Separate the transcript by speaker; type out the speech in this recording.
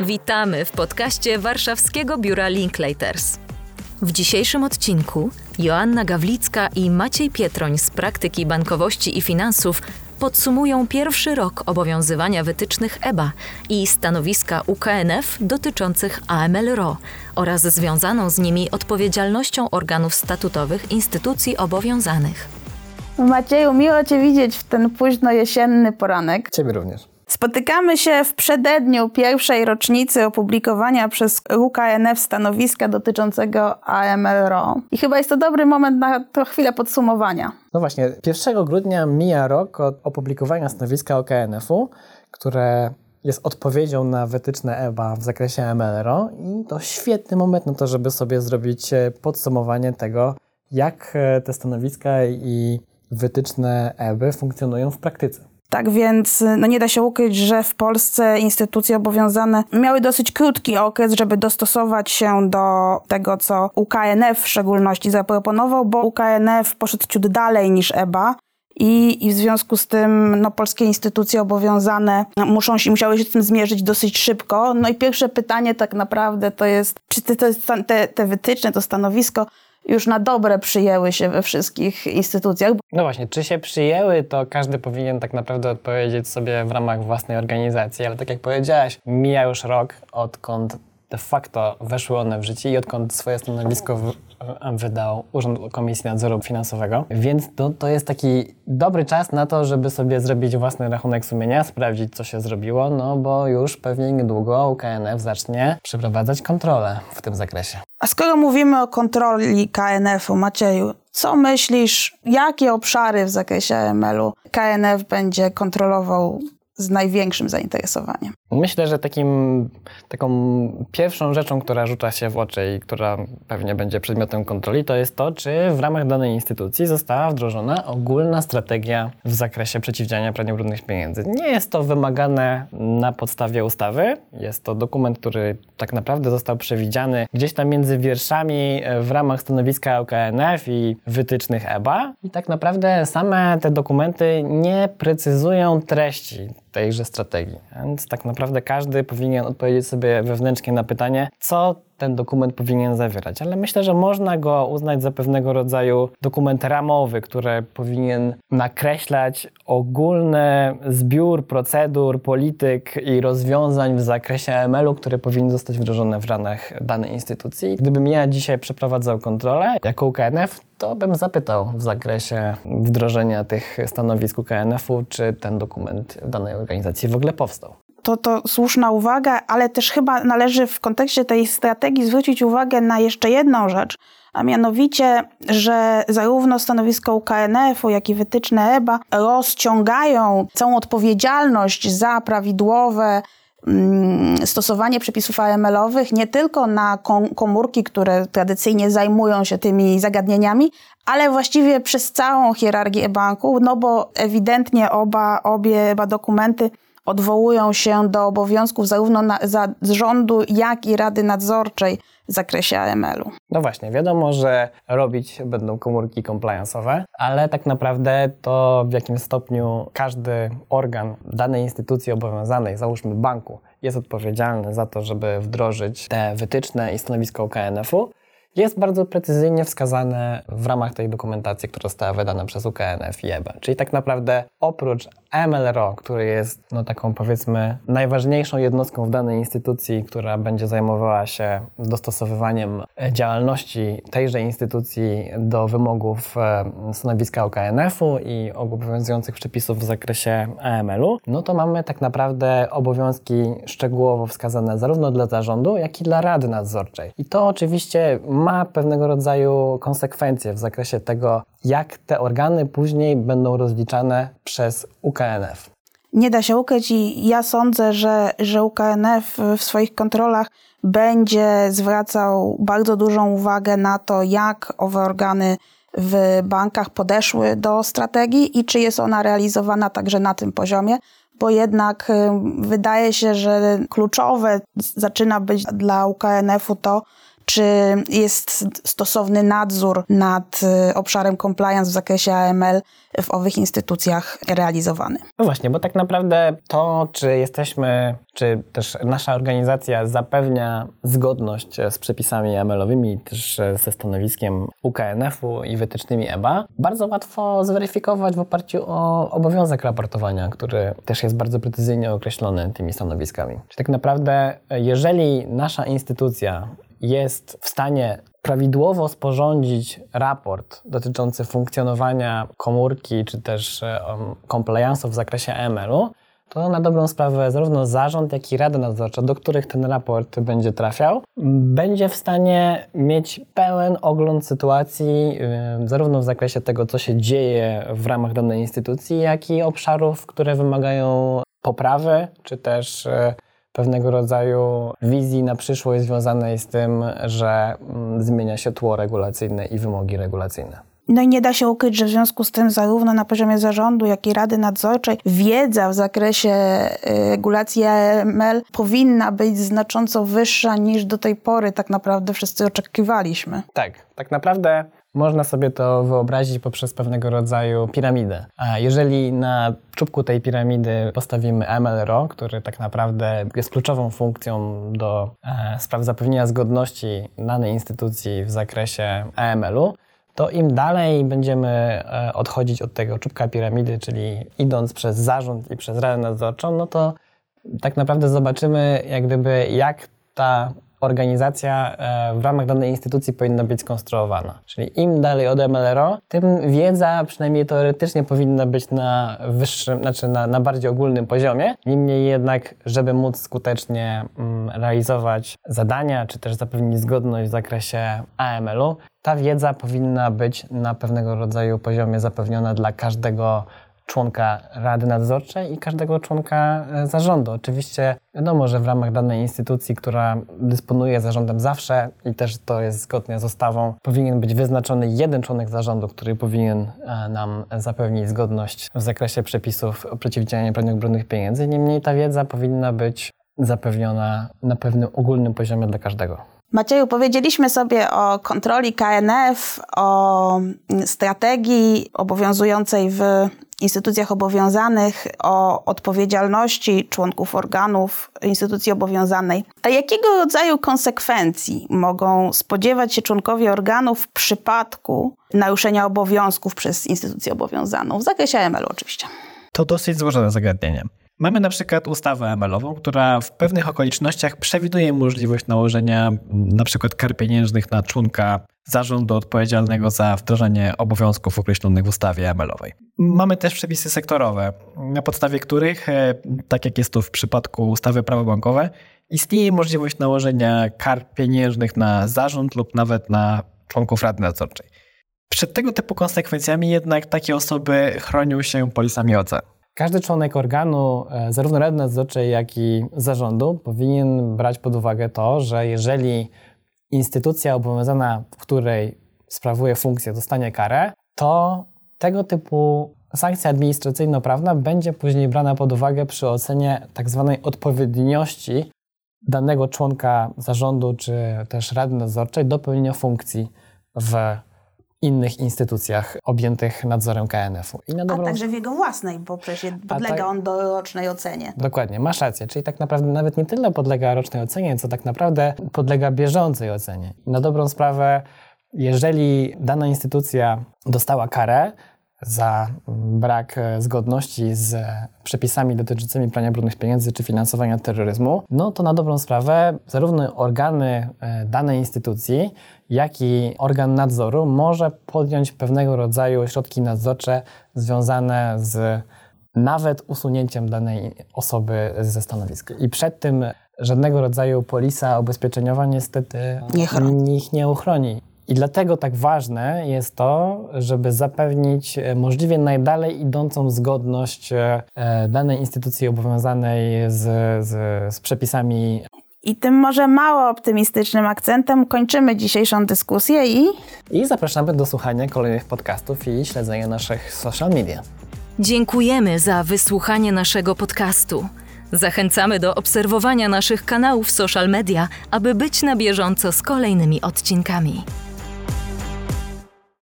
Speaker 1: Witamy w podcaście Warszawskiego Biura Linklaters. W dzisiejszym odcinku Joanna Gawlicka i Maciej Pietroń z praktyki bankowości i finansów podsumują pierwszy rok obowiązywania wytycznych EBA i stanowiska UKNF dotyczących AML-RO oraz związaną z nimi odpowiedzialnością organów statutowych instytucji obowiązanych.
Speaker 2: Macieju, miło Cię widzieć w ten późno jesienny poranek.
Speaker 3: Ciebie również.
Speaker 2: Spotykamy się w przededniu pierwszej rocznicy opublikowania przez UKNF stanowiska dotyczącego AML-RO. I chyba jest to dobry moment na to chwilę podsumowania.
Speaker 3: No właśnie, 1 grudnia mija rok od opublikowania stanowiska OKNF-u, które jest odpowiedzią na wytyczne EBA w zakresie AML-RO i to świetny moment na to, żeby sobie zrobić e, podsumowanie tego, jak e, te stanowiska i wytyczne EBY funkcjonują w praktyce.
Speaker 2: Tak więc no nie da się ukryć, że w Polsce instytucje obowiązane miały dosyć krótki okres, żeby dostosować się do tego, co UKNF w szczególności zaproponował, bo UKNF poszedł ciut dalej niż EBA. I, I w związku z tym no, polskie instytucje obowiązane muszą się, musiały się z tym zmierzyć dosyć szybko. No i pierwsze pytanie tak naprawdę to jest, czy te, te, te wytyczne, to stanowisko już na dobre przyjęły się we wszystkich instytucjach.
Speaker 3: No właśnie, czy się przyjęły, to każdy powinien tak naprawdę odpowiedzieć sobie w ramach własnej organizacji, ale tak jak powiedziałaś, mija już rok, odkąd de facto weszły one w życie i odkąd swoje stanowisko w, wydał Urząd Komisji Nadzoru Finansowego. Więc to, to jest taki dobry czas na to, żeby sobie zrobić własny rachunek sumienia, sprawdzić, co się zrobiło, no bo już pewnie niedługo UKNF zacznie przeprowadzać kontrolę w tym zakresie.
Speaker 2: A skoro mówimy o kontroli KNF-u, Macieju, co myślisz, jakie obszary w zakresie AML-u KNF będzie kontrolował z największym zainteresowaniem?
Speaker 3: Myślę, że takim, taką pierwszą rzeczą, która rzuca się w oczy i która pewnie będzie przedmiotem kontroli, to jest to, czy w ramach danej instytucji została wdrożona ogólna strategia w zakresie przeciwdziałania praniu brudnych pieniędzy. Nie jest to wymagane na podstawie ustawy. Jest to dokument, który tak naprawdę został przewidziany gdzieś tam między wierszami w ramach stanowiska OKNF i wytycznych EBA. I tak naprawdę same te dokumenty nie precyzują treści tejże strategii. Więc tak naprawdę każdy powinien odpowiedzieć sobie wewnętrznie na pytanie, co ten dokument powinien zawierać. Ale myślę, że można go uznać za pewnego rodzaju dokument ramowy, który powinien nakreślać ogólny zbiór procedur, polityk i rozwiązań w zakresie AML-u, które powinny zostać wdrożone w ramach danej instytucji. Gdybym ja dzisiaj przeprowadzał kontrolę jako UKNF, to bym zapytał w zakresie wdrożenia tych stanowisk UKNF-u, czy ten dokument w danej organizacji w ogóle powstał
Speaker 2: to, to słuszna uwaga, ale też chyba należy w kontekście tej strategii zwrócić uwagę na jeszcze jedną rzecz, a mianowicie, że zarówno stanowisko UKNF-u, jak i wytyczne EBA rozciągają całą odpowiedzialność za prawidłowe mm, stosowanie przepisów AML-owych nie tylko na komórki, które tradycyjnie zajmują się tymi zagadnieniami, ale właściwie przez całą hierarchię banku, no bo ewidentnie oba, obie oba dokumenty odwołują się do obowiązków zarówno na, za rządu, jak i Rady Nadzorczej w zakresie AML-u.
Speaker 3: No właśnie, wiadomo, że robić będą komórki compliance'owe, ale tak naprawdę to w jakim stopniu każdy organ danej instytucji obowiązanej, załóżmy banku, jest odpowiedzialny za to, żeby wdrożyć te wytyczne i stanowisko KNF-u, jest bardzo precyzyjnie wskazane w ramach tej dokumentacji, która została wydana przez UKNF i EBA. Czyli tak naprawdę oprócz MLRO, który jest no, taką powiedzmy najważniejszą jednostką w danej instytucji, która będzie zajmowała się dostosowywaniem działalności tejże instytucji do wymogów e, stanowiska OKNF-u i obowiązujących przepisów w zakresie AML-u, no to mamy tak naprawdę obowiązki szczegółowo wskazane zarówno dla zarządu, jak i dla Rady Nadzorczej. I to oczywiście ma pewnego rodzaju konsekwencje w zakresie tego, jak te organy później będą rozliczane przez UKNF.
Speaker 2: Nie da się ukryć i ja sądzę, że, że UKNF w swoich kontrolach będzie zwracał bardzo dużą uwagę na to, jak owe organy w bankach podeszły do strategii i czy jest ona realizowana także na tym poziomie, bo jednak wydaje się, że kluczowe zaczyna być dla UKNF-u to, czy jest stosowny nadzór nad y, obszarem compliance w zakresie AML w owych instytucjach realizowany.
Speaker 3: No właśnie, bo tak naprawdę to, czy jesteśmy, czy też nasza organizacja zapewnia zgodność z przepisami AML-owymi, też ze stanowiskiem UKNF-u i wytycznymi EBA, bardzo łatwo zweryfikować w oparciu o obowiązek raportowania, który też jest bardzo precyzyjnie określony tymi stanowiskami. Czyli tak naprawdę, jeżeli nasza instytucja jest w stanie prawidłowo sporządzić raport dotyczący funkcjonowania komórki czy też um, compliance'u w zakresie ML-u, to na dobrą sprawę zarówno zarząd, jak i Rada Nadzorcza, do których ten raport będzie trafiał, będzie w stanie mieć pełen ogląd sytuacji, yy, zarówno w zakresie tego, co się dzieje w ramach danej instytucji, jak i obszarów, które wymagają poprawy, czy też pewnego rodzaju wizji na przyszłość związanej z tym, że mm, zmienia się tło regulacyjne i wymogi regulacyjne.
Speaker 2: No i nie da się ukryć, że w związku z tym zarówno na poziomie zarządu, jak i Rady Nadzorczej wiedza w zakresie y, regulacji AML powinna być znacząco wyższa niż do tej pory tak naprawdę wszyscy oczekiwaliśmy.
Speaker 3: Tak, tak naprawdę można sobie to wyobrazić poprzez pewnego rodzaju piramidę. A jeżeli na czubku tej piramidy postawimy MLRO, który tak naprawdę jest kluczową funkcją do e, spraw zapewnienia zgodności danej instytucji w zakresie AML-u, to im dalej będziemy e, odchodzić od tego czubka piramidy, czyli idąc przez zarząd i przez radę nadzorczą, no to tak naprawdę zobaczymy jak gdyby jak ta organizacja e, w ramach danej instytucji powinna być skonstruowana. Czyli im dalej od MLRO, tym wiedza przynajmniej teoretycznie powinna być na wyższym, znaczy na, na bardziej ogólnym poziomie. Niemniej jednak, żeby móc skutecznie mm, realizować zadania, czy też zapewnić zgodność w zakresie AML-u, ta wiedza powinna być na pewnego rodzaju poziomie zapewniona dla każdego członka Rady Nadzorczej i każdego członka e, zarządu. Oczywiście wiadomo, że w ramach danej instytucji, która dysponuje zarządem zawsze i też to jest zgodnie z ustawą, powinien być wyznaczony jeden członek zarządu, który powinien e, nam zapewnić zgodność w zakresie przepisów o przeciwdziałaniu praniu brudnych pieniędzy. Niemniej ta wiedza powinna być zapewniona na pewnym ogólnym poziomie dla każdego.
Speaker 2: Macieju, powiedzieliśmy sobie o kontroli KNF, o strategii obowiązującej w instytucjach obowiązanych, o odpowiedzialności członków organów instytucji obowiązanej. A jakiego rodzaju konsekwencji mogą spodziewać się członkowie organów w przypadku naruszenia obowiązków przez instytucję obowiązaną, w zakresie AML oczywiście?
Speaker 4: To dosyć złożone zagadnienie. Mamy na przykład ustawę ML-ową, która w pewnych okolicznościach przewiduje możliwość nałożenia na przykład kar pieniężnych na członka zarządu odpowiedzialnego za wdrożenie obowiązków określonych w ustawie ML-owej. Mamy też przepisy sektorowe, na podstawie których, e, tak jak jest to w przypadku ustawy prawo bankowe, istnieje możliwość nałożenia kar pieniężnych na zarząd lub nawet na członków rady nadzorczej. Przed tego typu konsekwencjami jednak takie osoby chronią się polisami OC.
Speaker 3: Każdy członek organu, e, zarówno Rady Nadzorczej, jak i zarządu, powinien brać pod uwagę to, że jeżeli instytucja obowiązana, w której sprawuje funkcję, dostanie karę, to tego typu sankcja administracyjno-prawna będzie później brana pod uwagę przy ocenie tak zwanej odpowiedniości danego członka zarządu czy też Rady Nadzorczej do pełnienia funkcji w innych instytucjach objętych nadzorem KNF-u.
Speaker 2: I na dobrą... A także w jego własnej, bo przecież podlega ta... on do rocznej ocenie.
Speaker 3: Dokładnie, masz rację. Czyli tak naprawdę nawet nie tyle podlega rocznej ocenie, co tak naprawdę podlega bieżącej ocenie. Na dobrą sprawę, jeżeli dana instytucja dostała karę, za brak e, zgodności z przepisami dotyczącymi prania brudnych pieniędzy czy finansowania terroryzmu, no to na dobrą sprawę zarówno organy e, danej instytucji, jak i organ nadzoru może podjąć pewnego rodzaju środki nadzorcze związane z nawet usunięciem danej osoby ze stanowiska. I przed tym żadnego rodzaju polisa ubezpieczeniowa niestety nie ich nie uchroni. I dlatego tak ważne jest to, żeby zapewnić e, możliwie najdalej idącą zgodność e, danej instytucji obowiązanej z, z, z przepisami
Speaker 2: i tym może mało optymistycznym akcentem kończymy dzisiejszą dyskusję i...
Speaker 3: I zapraszamy do słuchania kolejnych podcastów i śledzenia naszych social media.
Speaker 1: Dziękujemy za wysłuchanie naszego podcastu. Zachęcamy do obserwowania naszych kanałów social media, aby być na bieżąco z kolejnymi odcinkami.